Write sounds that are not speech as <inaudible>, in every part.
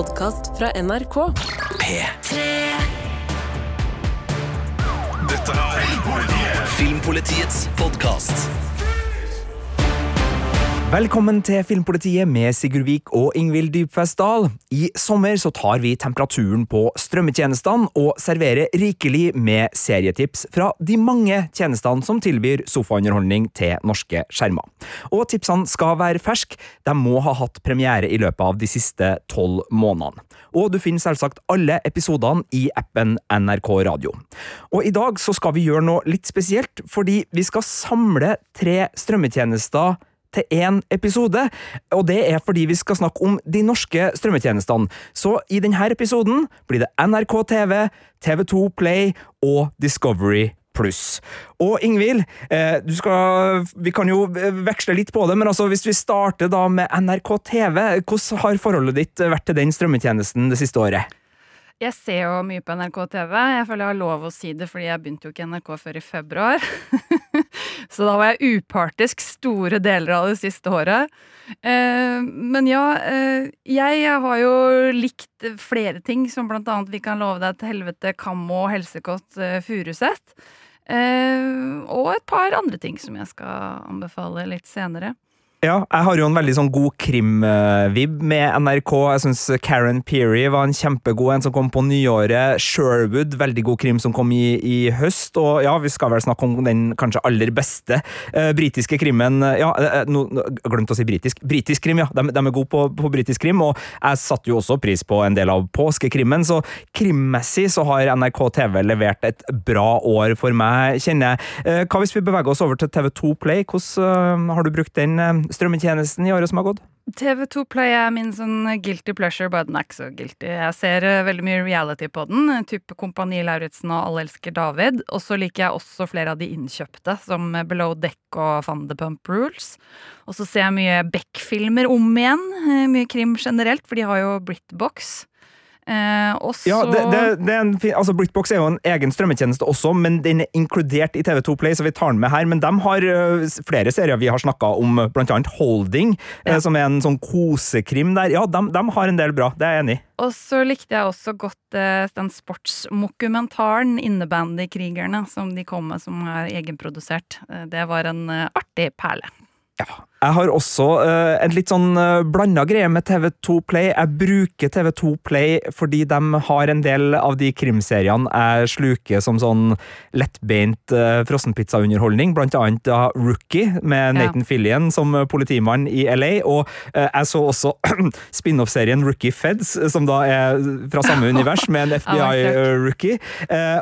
podkast fra NRK. P3 Dette er Filmpolitiets podkast. Velkommen til Filmpolitiet med Sigurd Vik og Ingvild Dybfest Dahl. I sommer så tar vi temperaturen på strømmetjenestene og serverer rikelig med serietips fra de mange tjenestene som tilbyr sofaunderholdning til norske skjermer. Og tipsene skal være ferske, de må ha hatt premiere i løpet av de siste tolv månedene. Og du finner selvsagt alle episodene i appen NRK Radio. Og i dag så skal vi gjøre noe litt spesielt, fordi vi skal samle tre strømmetjenester til én episode, og det er fordi vi skal snakke om de norske strømmetjenestene. Så i denne episoden blir det NRK TV, TV2 Play og Discovery Pluss. Og Ingvild, eh, vi kan jo veksle litt på det, men altså hvis vi starter da med NRK TV, hvordan har forholdet ditt vært til den strømmetjenesten det siste året? Jeg ser jo mye på NRK TV. Jeg føler jeg har lov å si det, fordi jeg begynte jo ikke i NRK før i februar. <laughs> Så da var jeg upartisk store deler av det siste året. Eh, men ja, eh, jeg har jo likt flere ting, som blant annet Vi kan love deg til helvete, Kammo, Helsekott, eh, Furuset. Og et par andre ting som jeg skal anbefale litt senere. Ja, jeg har jo en veldig sånn god krimvib med NRK. Jeg syns Karen Peary var en kjempegod en som kom på nyåret. Sherwood, veldig god krim som kom i, i høst. Og ja, vi skal vel snakke om den kanskje aller beste eh, britiske krimmen. Ja, eh, no, glemte å si britisk. Britisk krim, ja. De, de er gode på, på britisk krim. Og jeg satte jo også pris på en del av påskekrimmen, så krimmessig så har NRK TV levert et bra år for meg, kjenner jeg. Eh, hva hvis vi beveger oss over til TV2 Play? Hvordan har du brukt den? Strømmetjenesten i året som har gått? TV2 Play er min sånn guilty pleasure, bare den er ikke så guilty. Jeg ser uh, veldig mye reality på den, type Kompani Lauritzen og Alle elsker David. Og så liker jeg også flere av de innkjøpte, som Below Deck og Van Rules. Og så ser jeg mye Beck-filmer om igjen, uh, mye krim generelt, for de har jo Britbox. Eh, også... Ja, det, det, det en, altså Britbox er jo en egen strømmetjeneste også, men den er inkludert i TV2 Play, så vi tar den med her. Men de har uh, flere serier vi har snakka om, blant annet Holding, ja. eh, som er en sånn kosekrim der. Ja, de, de, har en del bra, det er jeg enig i. Og så likte jeg også godt eh, den sportsmokumentaren, Innebandykrigerne, som de kom med, som er egenprodusert. det var en artig perle. Ja, jeg har også uh, en litt sånn uh, eh, blanda greie med TV2 Play. Jeg bruker TV2 Play fordi de har en del av de krimseriene jeg sluker som sånn lettbeint uh, frossenpizzaunderholdning, blant annet uh, Rookie med Nathan ja. Fillion som politimann i LA, og uh, jeg så også <clears throat> spin-off-serien Rookie Feds, som da er fra samme <laughs> univers, med en FBI-rookie.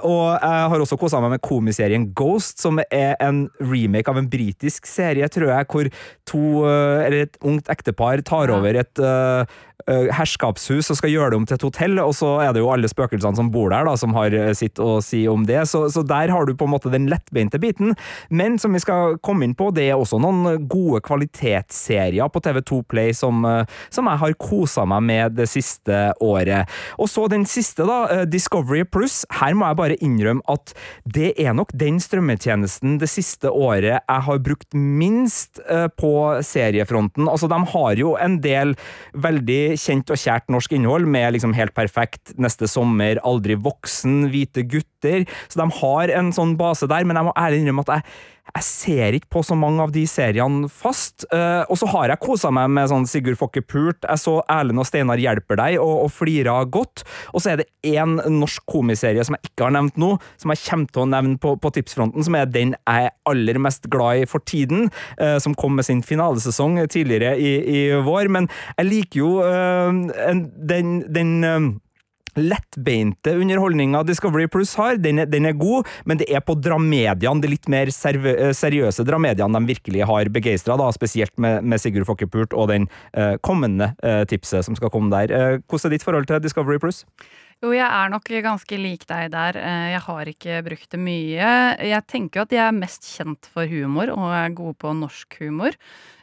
og jeg har også kosa meg med komiserien Ghost, som er en remake av en britisk serie, tror jeg, hvor to, eh, eller et ungt ektepar tar over et uh, herskapshus og skal gjøre det om til et hotell, og så er det jo alle spøkelsene som bor der, da, som har sitt å si om det. Så, så, der har du på en måte den lettbeinte biten. Men som vi skal komme inn på, det er også noen gode kvalitetsserier på TV2 Play som, som jeg har kosa meg med det siste året. Og så den siste, da, Discovery Pluss. Her må jeg bare innrømme at det er nok den strømmetjenesten det siste året jeg har brukt minst på seriefronten. Altså, de har jo en del veldig kjent og kjært norsk innhold, med liksom Helt perfekt, Neste sommer, Aldri voksen, Hvite gutter. Så de har en sånn base der, men jeg må ærlig innrømme at jeg jeg ser ikke på så mange av de seriene fast. Uh, og så har jeg kosa meg med sånn Sigurd Fokke Pult. Jeg så Erlend og Steinar hjelper deg, og, og flira godt. Og så er det én norsk komiserie som jeg ikke har nevnt nå, som jeg kommer til å nevne på, på tipsfronten, som er den jeg er aller mest glad i for tiden. Uh, som kom med sin finalesesong tidligere i, i vår. Men jeg liker jo uh, den, den lettbeinte underholdninga Discovery Plus har, den er, den er, god, men det er på dramediene, de litt mer eh, seriøse dramediene de virkelig har begeistra, spesielt med, med Sigurd Fokkepult og den uh, kommende uh, tipset som skal komme der. Uh, hvordan er ditt forhold til Discovery Plus? Jo, jeg er nok ganske lik deg der. Jeg har ikke brukt det mye. Jeg tenker jo at jeg er mest kjent for humor, og er gode på norsk humor.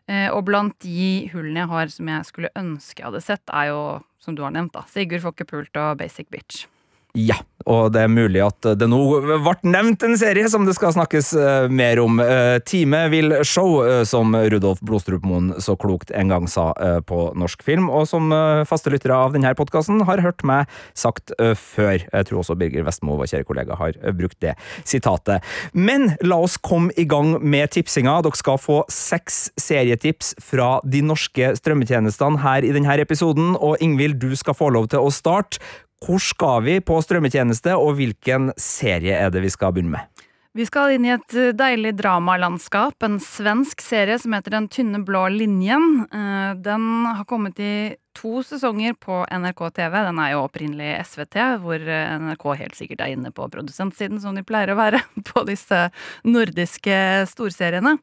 Og blant de hullene jeg har som jeg skulle ønske jeg hadde sett, er jo som du har nevnt, da. Sigurd får ikke pult og Basic Bitch. Ja, og det er mulig at det nå ble nevnt en serie som det skal snakkes uh, mer om. Uh, Time vil show, uh, som Rudolf Blodstrupmoen så klokt en gang sa på norsk film, og som faste lyttere av denne podkasten har hørt meg sagt før. Jeg tror også Birger Vestmo, vår kjære kollega, har brukt det sitatet. Men la oss komme i gang med tipsinga. Dere skal få seks serietips fra de norske strømmetjenestene her i denne episoden, og Ingvild, du skal få lov til å starte. Hvor skal vi på strømmetjeneste, og hvilken serie er det vi skal begynne med? Vi skal inn i et eh, deilig dramalandskap. En svensk serie som heter Den tynne blå linjen. Eh, den har kommet i to sesonger på NRK TV. Den er jo opprinnelig SVT, hvor eh, NRK helt sikkert er inne på produsentsiden, som de pleier å være <laughs> på disse nordiske storseriene.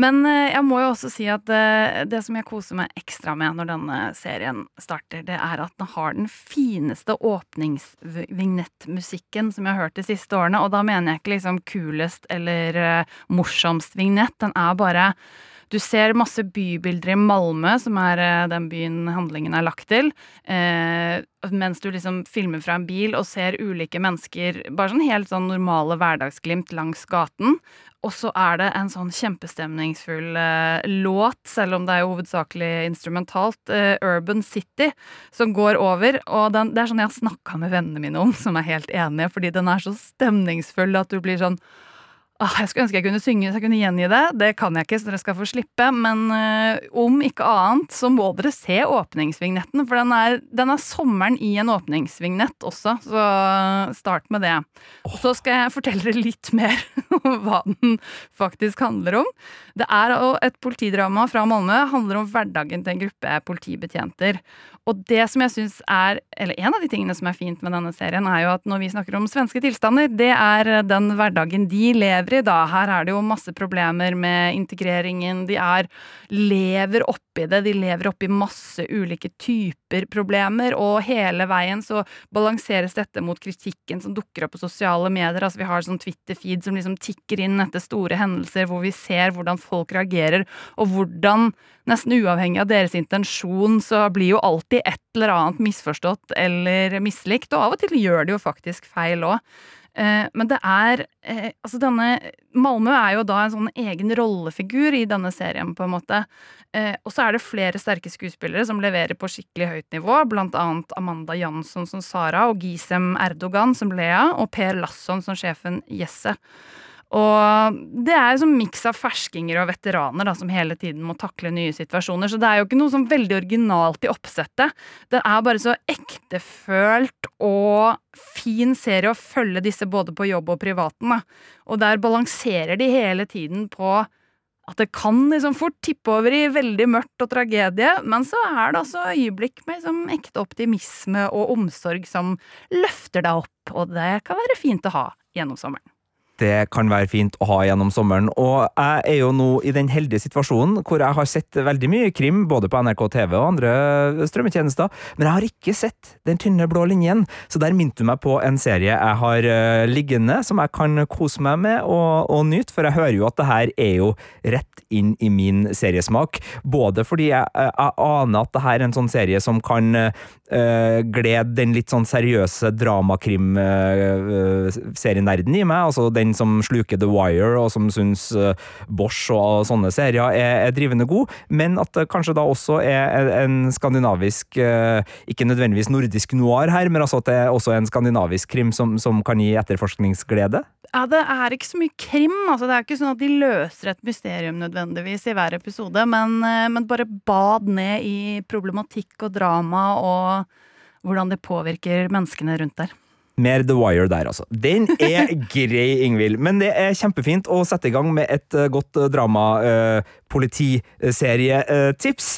Men eh, jeg må jo også si at eh, det som jeg koser meg ekstra med når denne serien starter, det er at den har den fineste åpningsvignettmusikken som jeg har hørt de siste årene. Og da mener jeg ikke liksom kulest eller eh, morsomst vignett. Den er bare du ser masse bybilder i Malmö, som er den byen handlingen er lagt til. Eh, mens du liksom filmer fra en bil og ser ulike mennesker, bare sånn helt sånn normale hverdagsglimt langs gaten. Og så er det en sånn kjempestemningsfull eh, låt, selv om det er jo hovedsakelig instrumentalt, eh, Urban City, som går over. Og den, det er sånn jeg har snakka med vennene mine om, som er helt enige, fordi den er så stemningsfull at du blir sånn Ah, jeg skulle ønske jeg kunne synge så jeg kunne gjengi det. Det kan jeg ikke, så dere skal få slippe. Men øh, om ikke annet så må dere se åpningsvignetten, for den er, den er, sommeren i en åpningsvignett også. Så start med det. Og så skal jeg fortelle dere litt mer <laughs> om hva den faktisk handler om. Det er et politidrama fra Malmö. handler om hverdagen til en gruppe politibetjenter. Og det som jeg synes er, eller en av de tingene som er fint med denne serien, er jo at når vi snakker om svenske tilstander, det er den hverdagen de lever i, da. Her er det jo masse problemer med integreringen. De er lever oppi det. De lever oppi masse ulike typer problemer, og hele veien så balanseres dette mot kritikken som dukker opp på sosiale medier. Altså vi har sånn Twitter-feed som liksom tikker inn etter store hendelser, hvor vi ser hvordan folk reagerer, og hvordan nesten uavhengig av deres intensjon, så blir jo alltid et eller annet misforstått eller mislikt, og av og til gjør det jo faktisk feil òg. Eh, men det er eh, Altså, denne Malmö er jo da en sånn egen rollefigur i denne serien, på en måte. Eh, og så er det flere sterke skuespillere som leverer på skikkelig høyt nivå, blant annet Amanda Jansson som Sara og Gisem Erdogan som Lea, og Per Lasson som sjefen Jesse. Og det er jo sånn miks av ferskinger og veteraner da, som hele tiden må takle nye situasjoner. Så det er jo ikke noe sånn veldig originalt i oppsettet. Det er bare så ektefølt og fin serie å følge disse både på jobb og privaten. Da. Og der balanserer de hele tiden på at det kan liksom fort tippe over i veldig mørkt og tragedie, men så er det altså øyeblikk med liksom ekte optimisme og omsorg som løfter deg opp, og det kan være fint å ha gjennom sommeren det kan være fint å ha gjennom sommeren. Og jeg er jo nå i den heldige situasjonen hvor jeg har sett veldig mye krim, både på NRK TV og andre strømmetjenester, men jeg har ikke sett Den tynne blå linjen, så der minte du meg på en serie jeg har uh, liggende, som jeg kan kose meg med og, og, nyte, for jeg hører jo at det her er jo rett inn i min seriesmak. Både fordi jeg, jeg aner at det her er en sånn serie som kan uh, glede den litt sånn seriøse dramakrim-serienerden uh, i meg, altså den den som sluker The Wire, og som syns eh, Bosch og sånne serier er, er drivende god, men at det kanskje da også er en skandinavisk, eh, ikke nødvendigvis nordisk noir her, men altså at det er også en skandinavisk krim som, som kan gi etterforskningsglede? Ja, det er ikke så mye krim. altså Det er ikke sånn at de løser et mysterium nødvendigvis i hver episode, men, eh, men bare bad ned i problematikk og drama og hvordan det påvirker menneskene rundt der. Mer The Wire der, altså. Den er <laughs> grei, Ingvild. Men det er kjempefint å sette i gang med et eh, godt eh, drama. Politiserietips.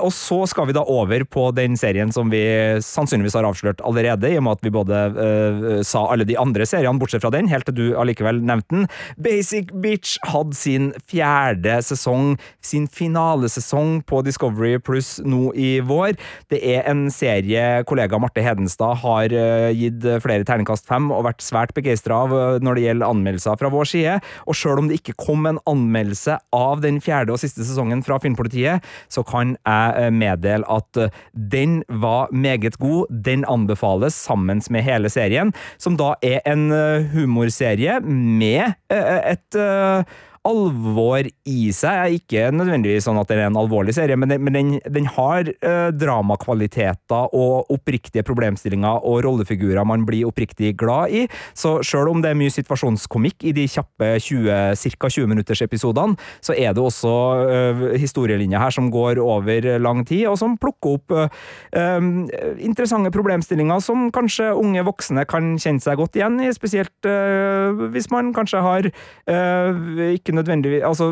Og så skal vi da over på den serien som vi sannsynligvis har avslørt allerede, i og med at vi både uh, sa alle de andre seriene, bortsett fra den, helt til du allikevel nevnte den. Basic Bitch hadde sin fjerde sesong, sin finalesesong på Discovery Pluss nå i vår. Det er en serie kollega Marte Hedenstad har uh, gitt flere terningkast fem og vært svært begeistra av når det gjelder anmeldelser fra vår side. Og sjøl om det ikke kom en anmeldelse av den fjerde fjerde og siste sesongen fra Filmpolitiet, så kan jeg eh, meddele at eh, den var meget god. Den anbefales sammen med hele serien, som da er en eh, humorserie med et alvor i seg. Ikke nødvendigvis sånn at det er en alvorlig serie, men den, men den, den har eh, dramakvaliteter og oppriktige problemstillinger og rollefigurer man blir oppriktig glad i. Så sjøl om det er mye situasjonskomikk i de kjappe 20, ca. 20 minutters episodene, så er det også eh, historielinjer her som går over lang tid, og som plukker opp eh, interessante problemstillinger som kanskje unge voksne kan kjenne seg godt igjen i, spesielt eh, hvis man kanskje har eh, ikke nødvendigvis Altså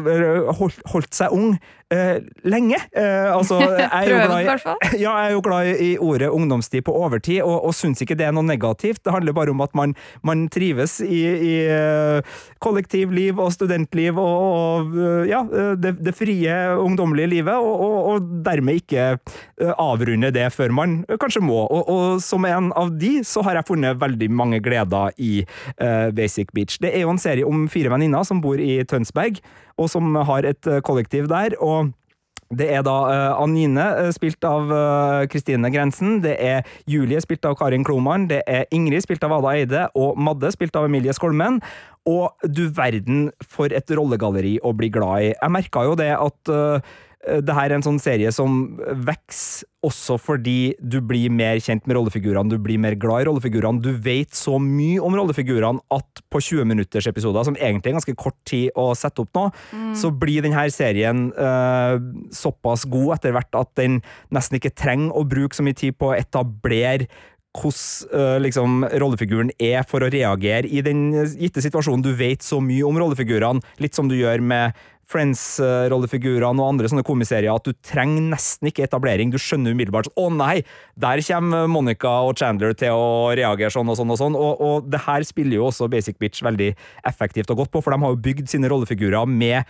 holdt, holdt seg ung eh, lenge. Eh, altså, <laughs> jeg er jo glad <laughs> ja, jeg er jo glad i ordet ungdomstid på overtid, og, og syns ikke det er noe negativt. Det handler bare om at man, man trives i, i eh, kollektivliv og studentliv og, og eh, ja, det, det frie, ungdommelige livet, og, og, dermed ikke eh, avrunde det før man kanskje må. Og, som en av de, så har jeg funnet veldig mange gleder i eh, Basic Beach. Det er jo en serie om fire venninner som bor i Tønsberg, og som har et eh, kollektiv der. og det er da uh, Anine, eh, spilt av Kristine Kristine Grensen. Det er Julie, spilt av Karin Kloman. Det er Ingrid, spilt av Ada Eide. Og Madde, spilt av Emilie Skolmen. Og du verden for et rollegalleri å bli glad i. Jeg merka jo det at uh, det her er en sånn serie som vokser også fordi du blir mer kjent med rollefigurene, du blir mer glad i rollefigurene. Du vet så mye om rollefigurene at på 20 minutters episoder, som egentlig er ganske kort tid å sette opp nå, så blir denne serien uh, såpass god etter hvert at den nesten ikke trenger å bruke så mye tid på å etablere hvordan eh, liksom, rollefiguren er for å reagere i den gitte situasjonen. Du vet så mye om rollefigurene, litt som du gjør med Friends-rollefigurene og andre sånne komiserier, at du trenger nesten ikke etablering. Du skjønner umiddelbart sånn, å nei, der kommer Monica og Chandler til å reagere sånn og sånn og sånn. Og, og det her spiller jo også Basic Bitch veldig effektivt og godt på, for de har jo bygd sine rollefigurer med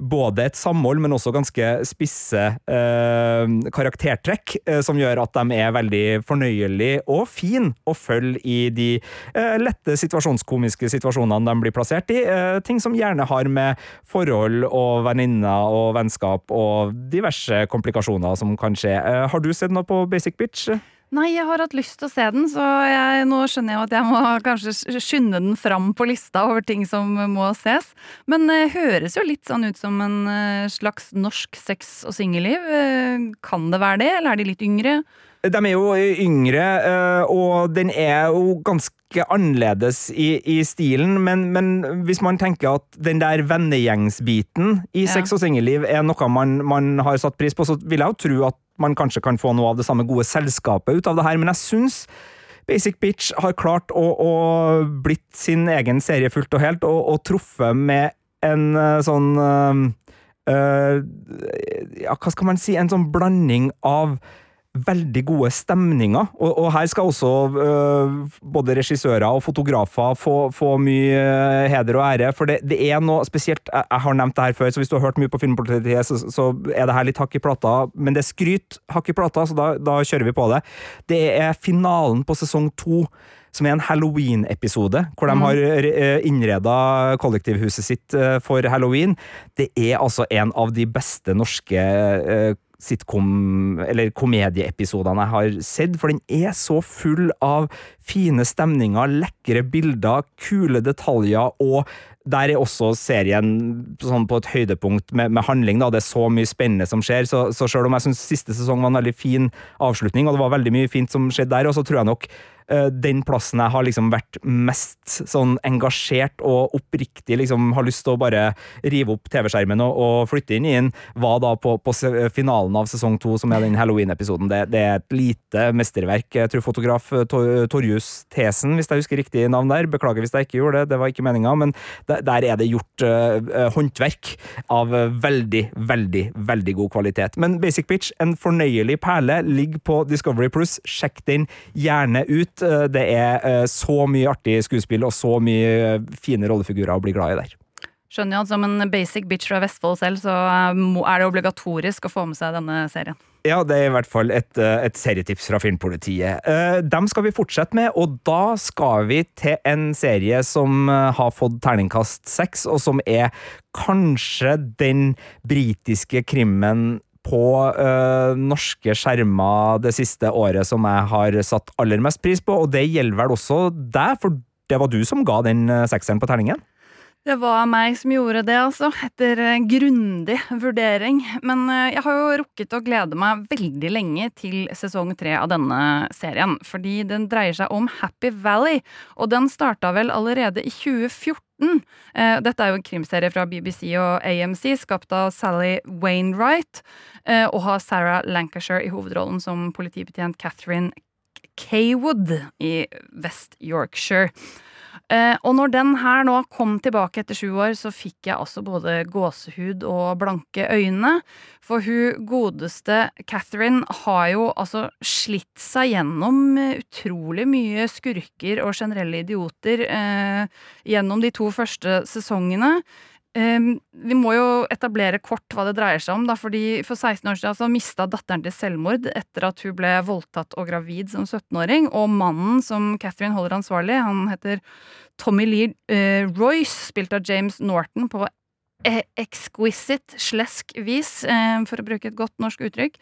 både et samhold, men også ganske spisse eh, karaktertrekk, eh, som gjør at de er veldig fornøyelige og fin å følge i de eh, lette situasjonskomiske situasjonene de blir plassert i. Eh, ting som gjerne har med forhold og venninner og vennskap og diverse komplikasjoner som kan skje. Eh, har du sett noe på Basic Bitch? Nei, jeg har hatt lyst til å se den, så jeg, nå skjønner jeg at jeg må kanskje skynde den fram på lista over ting som må ses. Men det høres jo litt sånn ut som en eh, slags norsk sex- og singelliv. Eh, Kan det være det, eller er de litt yngre? De er jo yngre, eh, og den er jo ganske annerledes i, i stilen, men, men hvis man tenker at den der vennegjengsbiten i Ja. sex og singelliv er noe man, man har satt pris på, så vil jeg jo tro at man kanskje kan få noe av det samme gode selskapet ut av det her, men jeg syns Basic Bitch har klart å, å blitt sin egen serie fullt og helt, og, og truffet med en eh, sånn øh, Ja, hva skal man si? En sånn blanding av veldig gode stemninger. Og, og her skal også øh, både regissører og fotografer få, få mye øh, heder og ære, for det, det er noe spesielt jeg, jeg har nevnt det her før, så hvis du har hørt mye på Filmpolitiet, så, så er det her litt hakk i plata, men det er skryt hakk i plata, så da, da kjører vi på det. Det er finalen på sesong to som er en Halloween-episode, hvor de har innreda kollektivhuset sitt for halloween. Det er altså en av de beste norske sitcom- eller komedieepisodene jeg har sett, for den er så full av fine stemninger, lekre bilder, kule detaljer, og der er også serien sånn på et høydepunkt med, med handling. Da. Det er så mye spennende som skjer, så, så selv om jeg syns siste sesong var en veldig fin avslutning, og det var veldig mye fint som skjedde der, og så tror jeg nok den plassen jeg har liksom vært mest sånn engasjert og oppriktig liksom har lyst til å bare rive opp TV-skjermen og, og flytte inn i den, var da på, på finalen av sesong to, som er den Halloween-episoden. Det, det er et lite mesterverk. Jeg tror fotograf eh, Tor- Torjus Thesen, hvis jeg husker riktig navn der, beklager hvis jeg ikke gjorde det, det var ikke meninga, men der, er det gjort eh, eh, håndverk av eh, veldig, veldig, veldig god kvalitet. Men Basic Pitch, en fornøyelig perle, ligger på Discovery Plus. Sjekk den gjerne ut. Eh, Det er eh, så mye artig skuespill og så mye eh, fine rollefigurer å bli glad i der. Skjønner jo at som en basic bitch fra Vestfold selv, så er det obligatorisk å få med seg denne serien. Ja, det er i hvert fall et, et serietips fra Filmpolitiet. Dem skal vi fortsette med, og da skal vi til en serie som har fått terningkast seks, og som er kanskje den britiske krimmen på uh, norske skjermer det siste året som jeg har satt aller mest pris på, og det gjelder vel også deg, for det var du som ga den sekseren på terningen? Det var meg som gjorde det, altså, etter eh, grundig vurdering. Men eh, jeg har jo rukket å glede meg veldig lenge til sesong tre av denne serien. Fordi den dreier seg om Happy Valley, og den starta vel allerede i 2014. Eh, dette er jo en krimserie fra BBC og AMC, skapt av Sally Wainwright, og har Sarah Lancashire i hovedrollen som politibetjent Catherine Kaywood i West Yorkshire. Eh, og når den her nå kom tilbake etter sju år, så fikk jeg altså både gåsehud og blanke øyne. For hun godeste Catherine har jo altså slitt seg gjennom utrolig mye skurker og generelle idioter eh, gjennom de to første sesongene. Um, vi må jo etablere kort hva det dreier seg om. Da, fordi For 16 år siden så mista datteren til selvmord etter at hun ble voldtatt og gravid som 17-åring. Og mannen som Catherine holder ansvarlig, han heter Tommy Lee uh, Royce, spilt av James Norton på exquisite slesk vis, uh, for å bruke et godt norsk uttrykk.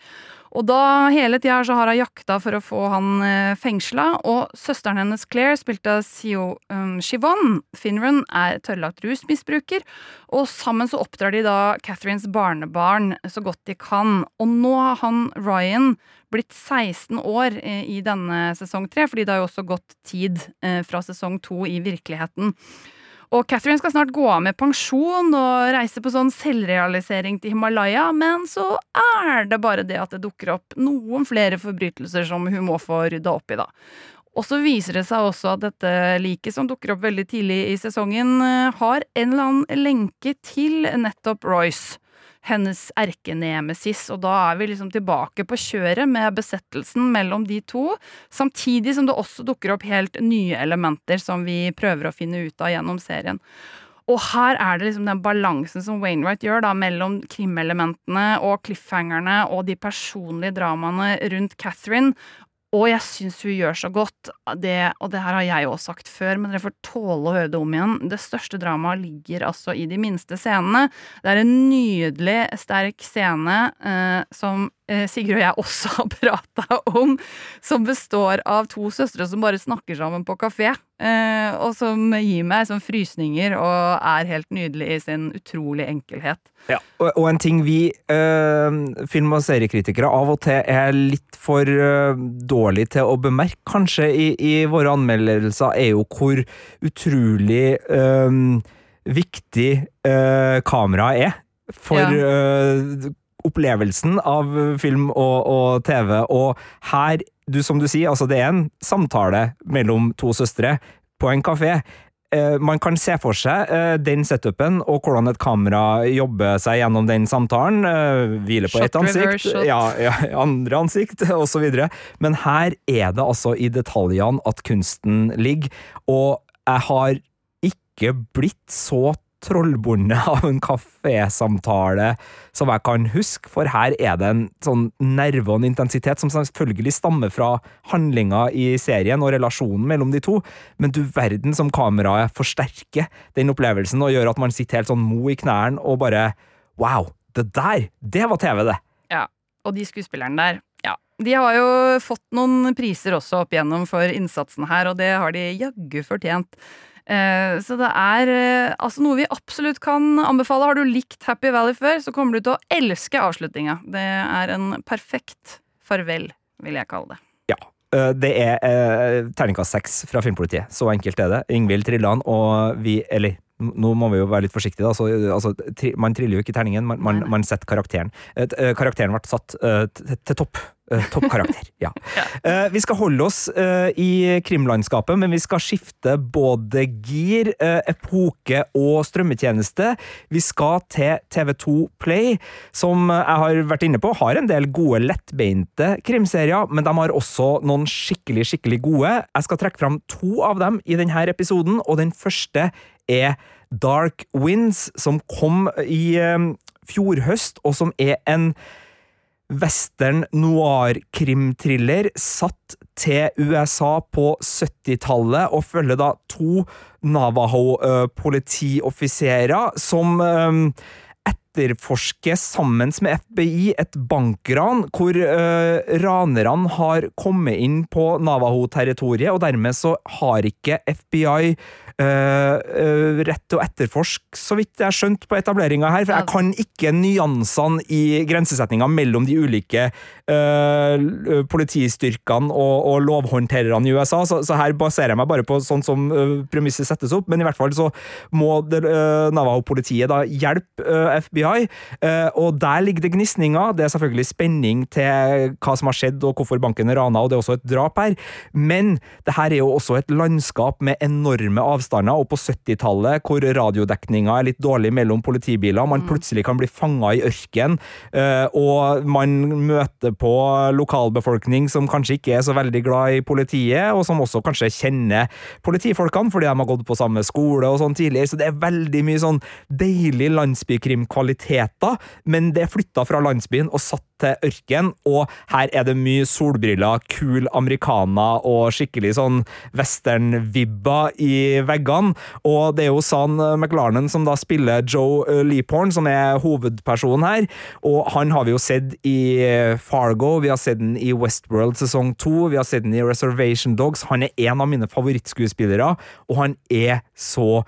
Og da hele tida så har hun jakta for å få han eh, fengsla, og søsteren hennes Claire, spilt av Sio um, Shivon Finran, er tørrlagt rusmisbruker, og sammen så oppdrar de da Catherines barnebarn så godt de kan. Og nå har han Ryan blitt 16 år eh, i denne sesong tre, fordi det har jo også gått tid eh, fra sesong to i virkeligheten. Og Catherine skal snart gå av med pensjon og reise på sånn selvrealisering til Himalaya, men så er det bare det at det dukker opp noen flere forbrytelser som hun må få rydda opp i, da. Og så viser det seg også at dette liket, som dukker opp veldig tidlig i sesongen, eh, har en eller annen lenke til nettopp Royce hennes erkenemesis, og da er vi liksom tilbake på kjøret med besettelsen mellom de to, samtidig som det også dukker opp helt nye elementer som vi prøver å finne ut av gjennom serien. Og her er det liksom den balansen som Wainwright gjør da, mellom krimelementene og cliffhangerne og de personlige dramaene rundt Catherine, og jeg syns hun gjør så godt, det, og det her har jeg også sagt før, men dere får tåle å høre det om igjen. Det største dramaet ligger altså i de minste scenene. Det er en nydelig, sterk scene eh, som eh, Sigrid og jeg også <laughs> har prata om, som består av to søstre som bare snakker sammen på kafé. Eh, og som gir meg sånn frysninger og er helt nydelig i sin utrolig enkelhet. Ja, og, og en ting vi eh, film- og seriekritikere av og til er litt for eh, dårlig til å bemerke, kanskje, i, i, våre anmeldelser, er jo hvor utrolig eh, viktig kameraet er for ja. opplevelsen av film og, og, TV. Og her, du, som du sier, altså det er en samtale mellom to søstre på en kafé. Eh, man kan se for seg eh, den setupen og hvordan et kamera jobber seg gjennom den samtalen. Eh, hviler på ett ansikt, ja, ja, andre ansikt, <laughs> osv. Men her er det altså i detaljene at kunsten ligger, og jeg har ikke blitt så trollbundet av en kafésamtale som jeg kan huske, for her er det en sånn nerve og en intensitet som selvfølgelig stammer fra handlinga i serien og relasjonen mellom de to, men du verden som kameraet forsterker den opplevelsen og gjør at man sitter helt sånn mo i knærne og bare wow, det der, det var TV, det! Ja, og de skuespillerne der, ja. De har jo fått noen priser også opp igjennom for innsatsen her, og det har de jaggu fortjent. Eh, så det er eh, altså noe vi absolutt kan anbefale. Har du likt Happy Valley før, så kommer du til å elske avslutninga. Det er en perfekt farvel, vil jeg kalle det. Ja. Eh, det er terningkast seks fra Filmpolitiet. Så enkelt er det. Ingvild Trillan og vi, eller nå må vi jo være litt forsiktige, da. Så, altså, tri, man triller jo ikke terningen, man, man, man setter karakteren. Eh, karakteren ble satt eh, til topp. Uh, Toppkarakter, <laughs> ja. ja. vi skal holde oss i krimlandskapet, men vi skal skifte både gir, epoke og strømmetjeneste. Vi skal til TV2 Play, som jeg har vært inne på, har en del gode, lettbeinte krimserier, men de har også noen skikkelig, skikkelig gode. Jeg skal trekke fram to av dem i denne episoden, og den første er Dark Winds, som kom i fjor høst, og som er en western noir-krimthriller satt til USA på 70-tallet, og følger da to Navaho-politioffiserer som etterforsker sammen med FBI et bankran hvor uh, ranerne har kommet inn på Navaho-territoriet, og dermed så har ikke FBI rett til å etterforske, så vidt jeg har skjønt på etableringa her, for jeg kan ikke nyansene i grensesetninga mellom de ulike politistyrkene og, og, lovhåndtererne i USA, så, så, her baserer jeg meg bare på sånn som premisset settes opp, men i hvert fall så må Navaho-politiet da hjelpe FBI, og der ligger det gnisninger. Det er selvfølgelig spenning til hva som har skjedd og hvorfor banken er rana, og det er også et drap her, men det her er jo også et landskap med enorme avstander, og på 70-tallet, hvor radiodekninga er litt dårlig mellom politibiler, man plutselig kan bli fanga i ørken, og man møter på lokalbefolkning som kanskje ikke er så veldig glad i politiet, og som også kanskje kjenner politifolkene fordi de har gått på samme skole og sånn tidligere, så det er veldig mye sånn deilig landsbykrimkvaliteter, men det er flytta fra landsbyen og satt til ørken, og her er det mye solbriller, kul americana og skikkelig sånn western-vibba i veggene, og det er jo San McLarnen som da spiller Joe Leaphorn, som er hovedpersonen her, og han har vi jo sett i Fargo, vi har sett den i Westworld sesong to, vi har sett den i Reservation Dogs. Han er en av mine favorittskuespillere, og han er så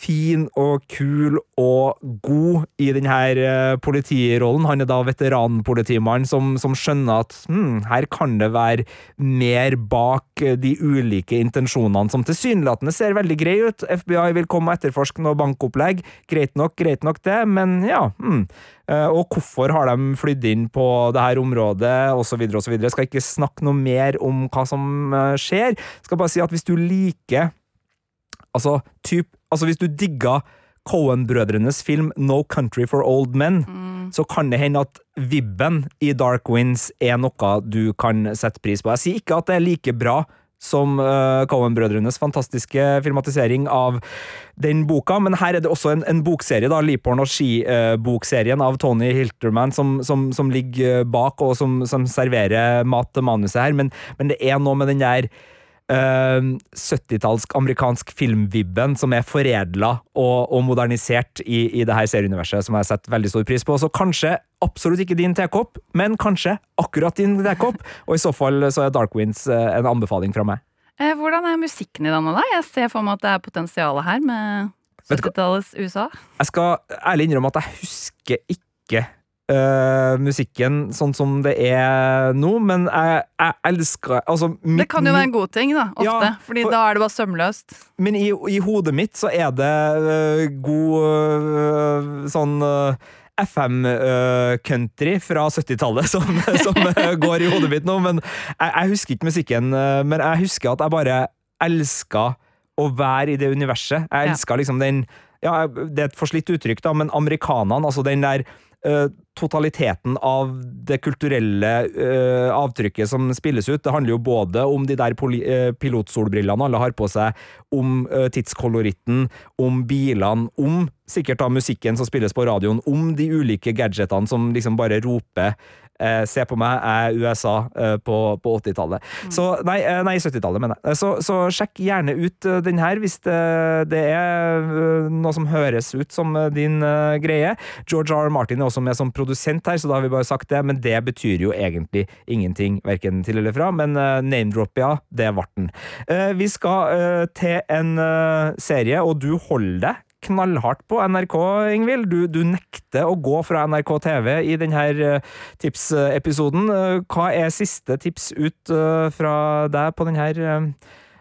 fin og kul og god i denne uh, politirollen. Han er da veteranpolitimannen som, som skjønner at hm, her kan det være mer bak de ulike intensjonene, som tilsynelatende ser veldig greie ut. FBI vil komme og etterforske noe bankopplegg. Greit nok, greit nok det, men ja. Hmm. Uh, og hvorfor har de flydd inn på det her området, osv., osv. Skal ikke snakke noe mer om hva som skjer. Skal bare si at hvis du liker Altså, typ, altså hvis du digger Cohen-brødrenes film No Country for Old Men, mm. så kan det hende at vibben i Dark Winds er noe du kan sette pris på. Jeg sier ikke at det er like bra som uh, Cohen-brødrenes fantastiske filmatisering av den boka, men her er det også en, en bokserie, da, Liporn og Ski-bokserien uh, av Tony Hilterman, som, som, som, ligger bak, og som, som serverer mat til manuset her, men, men det er noe med den der 70-tallsk amerikansk filmvibben som er foredla og, og, modernisert i, i det her serieuniverset, som jeg har sett veldig stor pris på. Så kanskje absolutt ikke din tekopp, men kanskje akkurat din tekopp. Og i så fall så er Dark Winds uh, en anbefaling fra meg. Eh, hvordan er musikken i denne, da? Jeg ser for meg at det er potensialet her med 70-tallets USA. Jeg skal ærlig innrømme at jeg husker ikke uh, musikken sånn som det er nå, men jeg, jeg elsker altså, mitt, Det kan jo være en god ting, da, ofte. Ja, fordi for, da er det bare sømløst. Men i, i, hodet mitt så er det uh, god uh, sånn FM-country fra 70-tallet som, <laughs> som går i hodet mitt nå, men jeg, jeg husker ikke musikken. Men jeg husker at jeg bare elska å være i det universet. Jeg elska liksom den ja, Det er et forslitt uttrykk, da, men amerikanerne, altså den der totaliteten av det kulturelle uh, avtrykket som spilles ut. Det handler jo både om de der uh, pilotsolbrillene alle har på seg, om tidskoloritten, om bilene, om sikkert da musikken som spilles på radioen, om de ulike gadgetene som liksom bare roper Eh, se på meg, jeg er USA eh, på, på 80-tallet. Mm. Så Nei, eh, nei 70-tallet, mener jeg. Så, så, sjekk gjerne ut den her hvis det, det, er noe som høres ut som din greie. George R. Martin er også med som produsent her, så da har vi bare sagt det, men det betyr jo egentlig ingenting, verken til eller fra. Men name-drop, ja, det ble den. Vi skal til en serie, og du holder deg knallhardt på NRK, Ingvild. Du, du, nekter å gå fra NRK TV i denne eh, tipsepisoden. Eh, hva er siste tips ut eh, fra deg på denne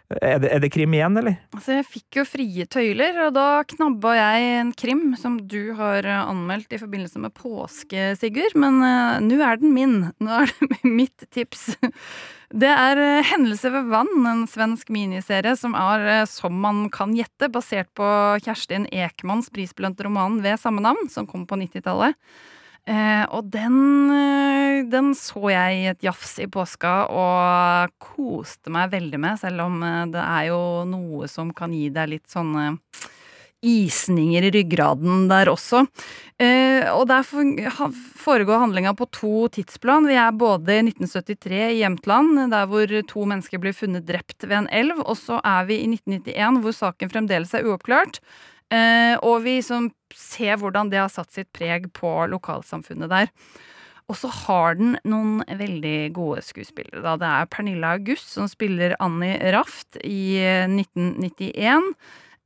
er det, er det, krim igjen, eller? Altså, jeg fikk jo frie tøyler, og da knabba jeg en krim som du har anmeldt i forbindelse med påske, Sigurd. Men uh, nå er den min. Nå er det <laughs> mitt tips. Det er uh, Hendelse ved vann, en svensk miniserie som er, som man kan gjette, basert på Kjerstin Ekmans prisbelønte roman ved samme navn, som kom på 90-tallet. Eh, og den, eh, den, så jeg i et jafs i påska og koste meg veldig med, selv om eh, det er jo noe som kan gi deg litt sånne isninger i ryggraden der også. Eh, og der foregår handlinga på to tidsplan. Vi er både i 1973 i Jämtland, der hvor to mennesker blir funnet drept ved en elv, og så er vi i 1991 hvor saken fremdeles er uoppklart. Eh, og vi som ser hvordan det har satt sitt preg på lokalsamfunnet der. Og så har den noen veldig gode skuespillere. Da. Det er Pernilla August som spiller Annie Raft i 1991.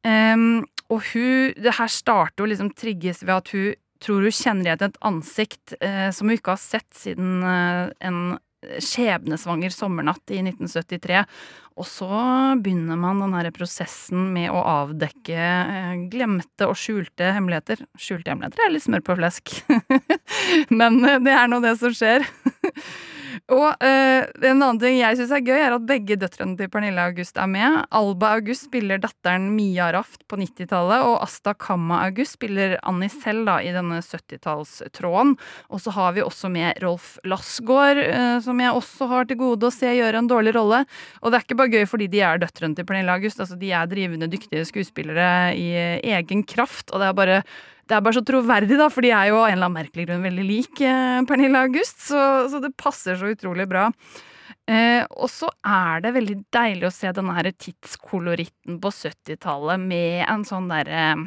Um, og hun Det her starter å liksom trigges ved at hun tror hun kjenner igjen et ansikt uh, som hun ikke har sett siden uh, en skjebnesvanger sommernatt i 1973. Og så begynner man den her prosessen med å avdekke uh, glemte og skjulte hemmeligheter. Skjulte hemmeligheter er litt smør på flesk, <laughs> men det er nå det som skjer. <laughs> Og uh, en annen ting jeg syns er gøy, er at begge døtrene til Pernille August er med. Alba August spiller datteren Mia Raft på 90-tallet, og Asta Kamma August spiller Annie selv da, i denne 70-tallstråden. Og så har vi også med Rolf Lassgaard, uh, som jeg også har til gode å se gjøre en dårlig rolle. Og det er ikke bare gøy fordi de er døtrene til Pernille August, altså de er drivende dyktige skuespillere i egen kraft, og det er bare det er bare så troverdig, da, for de er jo av en eller annen merkelig grunn veldig lik eh, Pernille August, så, så, det passer så utrolig bra. Eh, og så er det veldig deilig å se denne her tidskoloritten på 70-tallet med en sånn derre eh,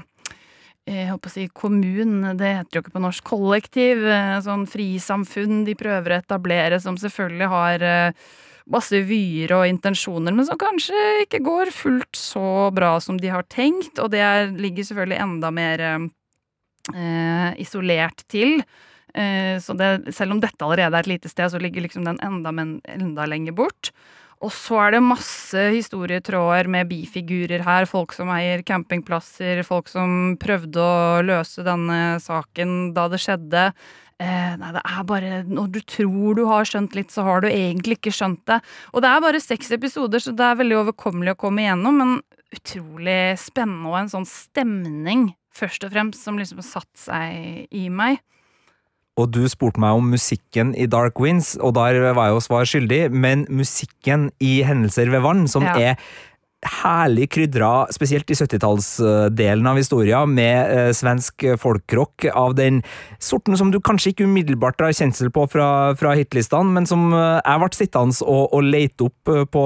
jeg håper å si kommun, det heter jo ikke på norsk, kollektiv, eh, sånn frisamfunn de prøver å etablere, som selvfølgelig har eh, masse vyer og intensjoner, men som kanskje ikke går fullt så bra som de har tenkt, og det ligger selvfølgelig enda mer eh, isolert til. Eh, så det, selv om dette allerede er et lite sted, så ligger liksom den enda, men, enda lenger bort. Og så er det masse historietråder med bifigurer her. Folk som eier campingplasser, folk som prøvde å løse denne saken da det skjedde. Eh, nei, det er bare Når du tror du har skjønt litt, så har du egentlig ikke skjønt det. Og det er bare seks episoder, så det er veldig overkommelig å komme igjennom, men utrolig spennende og en sånn stemning først og fremst, som liksom satt seg i meg. Og du spurte meg om musikken i Dark Winds, og der var jeg jo svar skyldig, men musikken i Hendelser ved vann, som ja. er herlig krydra, spesielt i 70-tallsdelen av historien, med eh, svensk folkrock av den sorten som du kanskje ikke umiddelbart har kjensel på fra, fra hitlistene, men som eh, jeg ble sittende og, og lete opp eh, på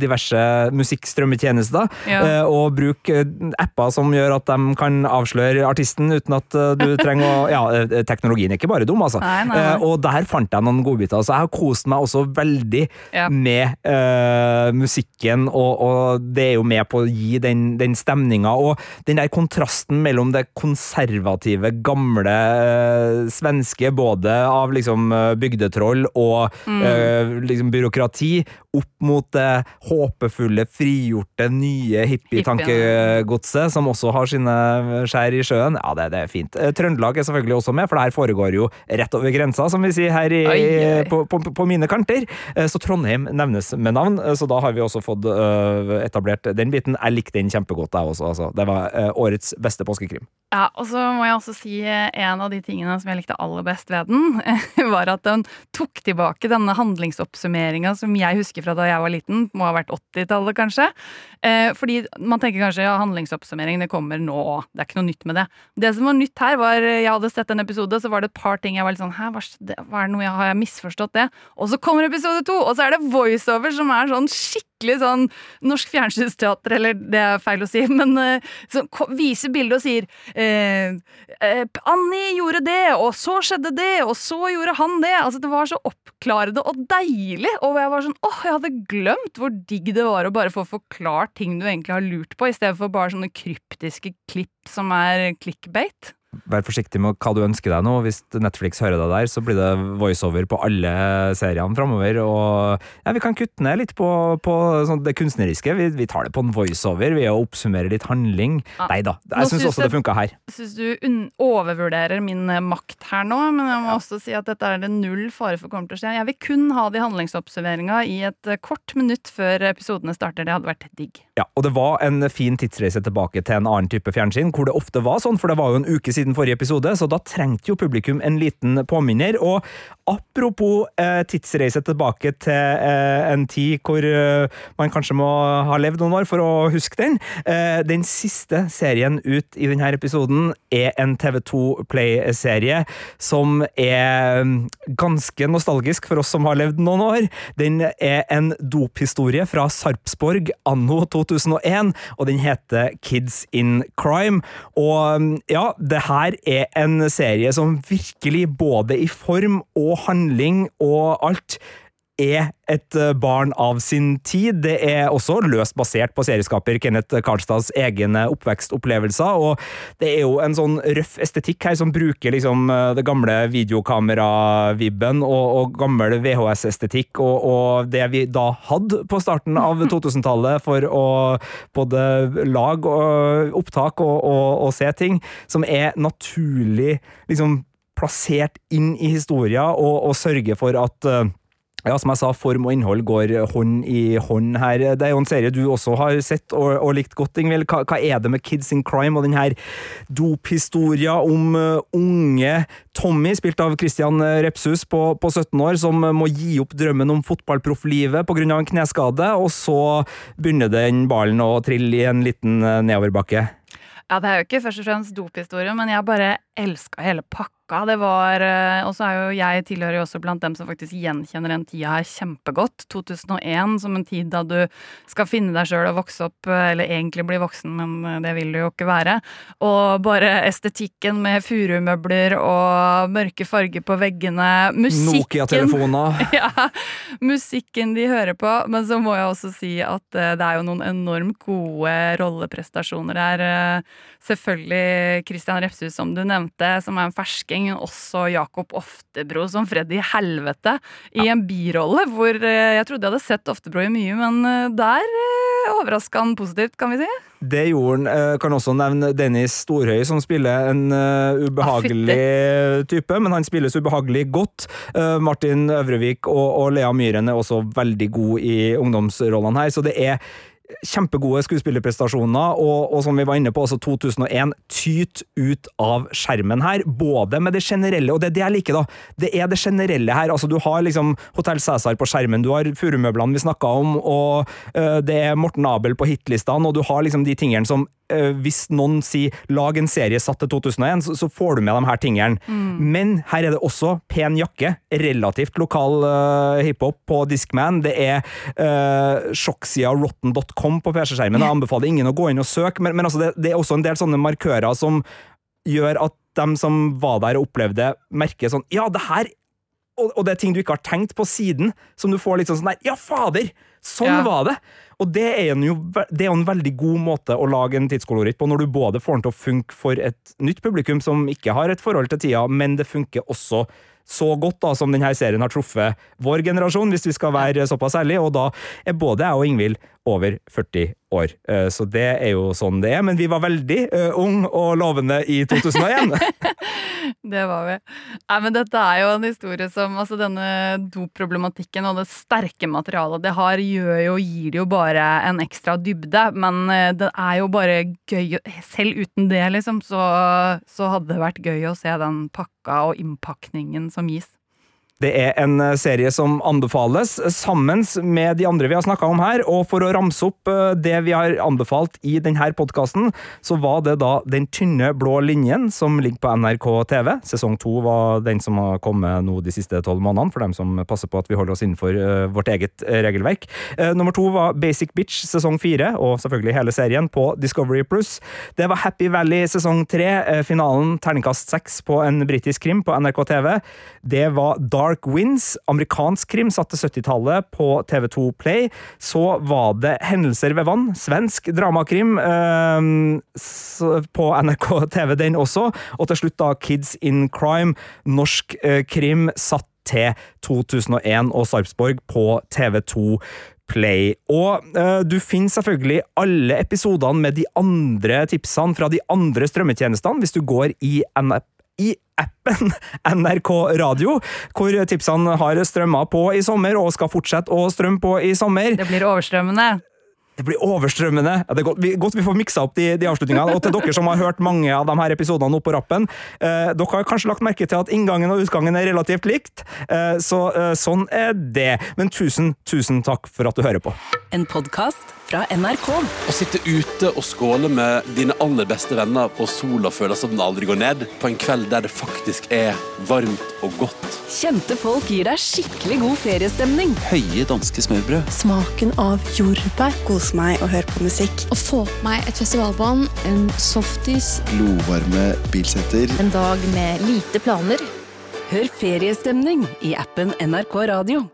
diverse musikkstrømmetjenester, ja. eh, og bruke eh, apper som gjør at de kan avsløre artisten uten at eh, du trenger å <laughs> Ja, teknologien er ikke bare dum, altså. Nei, nei, nei. og der fant jeg noen godbiter, så jeg har kost meg også veldig ja. med musikken og, og det er jo med på å gi den, den stemninga. Og den der kontrasten mellom det konservative, gamle øh, svenske, både av liksom eh, bygdetroll og mm. øh, liksom byråkrati, opp mot det håpefulle, frigjorte, nye hippie-tankegodset, som også har sine skjær i sjøen. Ja, det, det, er fint. Trøndelag er selvfølgelig også med, for det her foregår jo rett over grensa, som vi sier her i, oi, oi. På, på, på, mine kanter. Så Trondheim nevnes med navn, så da har vi også fått etablert den biten. Jeg likte den kjempegodt, jeg også. Altså. Det var årets beste påskekrim. Ja, og så må jeg også si eh, en av de tingene som jeg likte aller best ved den, <laughs> var at den tok tilbake denne handlingsoppsummeringa som jeg husker fra da jeg var liten. Må ha vært 80-tallet, kanskje. Eh, fordi man tenker kanskje ja, handlingsoppsummering det kommer nå, det er ikke noe nytt med det. Det som var nytt her, var jeg hadde sett en episode, så var det et par ting jeg var litt sånn Hæ, hva, er det noe jeg har jeg misforstått det? Og så kommer episode to, og så er det voiceover som er sånn skikkelig skikkelig sånn norsk fjernsynsteater, eller det er feil å si, <laughs> men som viser bildet og sier eh, eh, Annie gjorde det, og så skjedde det, og så gjorde han det. Altså, det var så oppklarende og deilig. Og jeg var sånn åh, jeg hadde glemt hvor digg det var å bare få forklart ting du egentlig har lurt på, i stedet for bare sånne kryptiske klipp som er clickbait. Vær forsiktig med hva du ønsker deg nå. Hvis Netflix hører deg der, så blir det voiceover på alle seriene framover. Og ja, vi kan kutte ned litt på, på sånn det kunstneriske. Vi, vi, tar det på en voiceover ved å oppsummere litt handling. Ja. Nei da, jeg syns også det funka her. Syns du overvurderer min eh, makt her nå, men jeg må ja. også si at dette er det null fare for kommer til å skje. Jeg vil kun ha de handlingsoppsummeringa i et eh, kort minutt før episodene starter. Det hadde vært digg. Ja, og det var en fin tidsreise tilbake til en annen type fjernsyn, hvor det ofte var sånn, for det var jo en uke siden siden forrige episode, så da trengte jo publikum en liten påminner. Og apropos eh, tidsreise tilbake til eh, en tid hvor eh, man kanskje må ha levd noen år for å huske den. Eh, den siste serien ut i denne episoden er en TV2 Play-serie som er mm, ganske nostalgisk for oss som har levd noen år. Den er en dophistorie fra Sarpsborg anno 2001, og den heter Kids in Crime. Og mm, ja, det her er en serie som virkelig, både i form og handling og alt, er et eh, barn av sin tid. Det er også løst basert på serieskaper Kenneth Karlstads egne oppvekstopplevelser, og det er jo en sånn røff estetikk her som bruker liksom eh, det gamle videokamera-vibben og, og gammel VHS-estetikk og, og, det vi da hadde på starten av <laughs> 2000-tallet for å både lage opptak og, og, og se ting, som er naturlig liksom plassert inn i historia og, og sørge for at ja, som jeg sa, form og innhold går hånd i hånd her. Det er jo en serie du også har sett og, og likt godt, Ingvild. Hva, hva, er det med Kids in Crime og den her dophistoria om uh, unge Tommy, spilt av Christian Repshus på, på, 17 år, som må gi opp drømmen om fotballprofflivet pga. en kneskade, og så begynner den ballen å trille i en liten nedoverbakke? Ja, det er jo ikke først og fremst dophistorie, men jeg bare elska hele pakka pakka. Det var eh, Og så er jo jeg tilhører jo også blant dem som faktisk gjenkjenner den tida her kjempegodt. 2001 som en tid da du skal finne deg sjøl og vokse opp, eh, eller egentlig bli voksen, men eh, det vil du jo ikke være. Og bare estetikken med furumøbler og mørke farger på veggene. Musikken Nokia-telefoner. <laughs> ja, musikken de hører på. Men så må jeg også si at det er jo noen enormt gode rolleprestasjoner her. Selvfølgelig Christian Repshus, som du nevnte, som er en ferske Viking, også Jakob Oftebro som Freddy Helvete i en birolle, hvor eh, jeg trodde jeg hadde sett Oftebro i mye, men eh, der eh, overraska han positivt, kan vi si. Det gjorde han. Kan også nevne Dennis Storhøy, som spiller en ubehagelig ah, type, men han spilles ubehagelig godt. Martin Øvrevik og, Lea Myhren er også veldig gode i ungdomsrollene her, så det er kjempegode skuespillerprestasjoner, og, og, som vi var inne på, også 2001 tyt ut av skjermen her. Både med det generelle, og det er det jeg liker, da. Det er det generelle her. Altså, du har liksom Hotell Cæsar på skjermen, du har furumøblene vi snakka om, og øh, det er Morten Abel på hitlistene, og du har liksom de tingene som øh, Hvis noen sier 'lag en serie satt til 2001', så, så får du med de her tingene. Mm. Men her er det også pen jakke, relativt lokal øh, hiphop på Discman. Det er uh, sjokksida rotten.com på PC-skjermen. Jeg anbefaler ingen å gå inn og søke, men, men altså det, det, er også en del sånne markører som gjør at dem som var der og opplevde, merker sånn Ja, det her og, og, det er ting du ikke har tenkt på siden, som du får litt sånn sånn der Ja, fader! Sånn ja. var det! Og det er, jo, det er jo en veldig god måte å lage en tidskoloritt på, når du både får den til å funke for et nytt publikum som ikke har et forhold til tida, men det funker også så godt da, som denne serien har truffet vår generasjon, hvis vi skal være såpass ærlige, og da er både jeg og Ingvild over 40 år. Eh, så det er jo sånn det er. Men vi var veldig uh, ung og lovende i 2001. <laughs> det var vi. Nei, men dette er jo en historie som altså Denne doproblematikken og det sterke materialet det har, gjør jo, gir det jo bare en ekstra dybde. Men eh, det er jo bare gøy Selv uten det, liksom, så, så hadde det vært gøy å se den pakka og innpakningen som gis. Det er en eh, serie som anbefales sammen med de andre vi har snakka om her. Og for å ramse opp eh, det vi har anbefalt i denne podkasten, så var det da Den tynne blå linjen som ligger på NRK TV. Sesong to var den som har kommet nå de siste tolv månedene, for dem som passer på at vi holder oss innenfor vårt eget regelverk. Nummer to var Basic Bitch sesong fire, og selvfølgelig hele serien, på Discovery Pluss. Det var Happy Valley sesong tre, finalen terningkast seks på en britisk krim på NRK TV. Det var Dark Dark Winds, amerikansk krim satt til 70-tallet på TV2 Play. Så var det Hendelser ved vann, svensk dramakrim eh, på NRK TV, den også. Og til slutt da Kids in Crime, norsk eh, krim satt til 2001 og Sarpsborg på TV2 Play. Og uh, du finner selvfølgelig alle episodene med de andre tipsene fra de andre strømmetjenestene hvis du går i NP i appen <laughs> NRK Radio, hvor tipsene har strømma på i sommer og skal fortsette å strømme på i sommer. Det blir overstrømmende. Det blir overstrømmende. Ja, det er godt, vi, godt vi får miksa opp de, de avslutningene. Og til dere som har hørt mange av de her episodene opp på rappen, eh, dere har kanskje lagt merke til at inngangen og utgangen er relativt likt, eh, så eh, sånn er det. Men tusen, tusen takk for at du hører på. En podkast fra NRK. Å sitte ute og skåle med dine aller beste venner og sola føles som den aldri går ned, på en kveld der det faktisk er varmt og godt. Kjente folk gir deg skikkelig god feriestemning. Høye danske smørbrød. Smaken av jordbær. Kose meg og høre på musikk. Å få på meg et festivalbånd, en softis. Glovarme bilsetter. En dag med lite planer. Hør feriestemning i appen NRK Radio.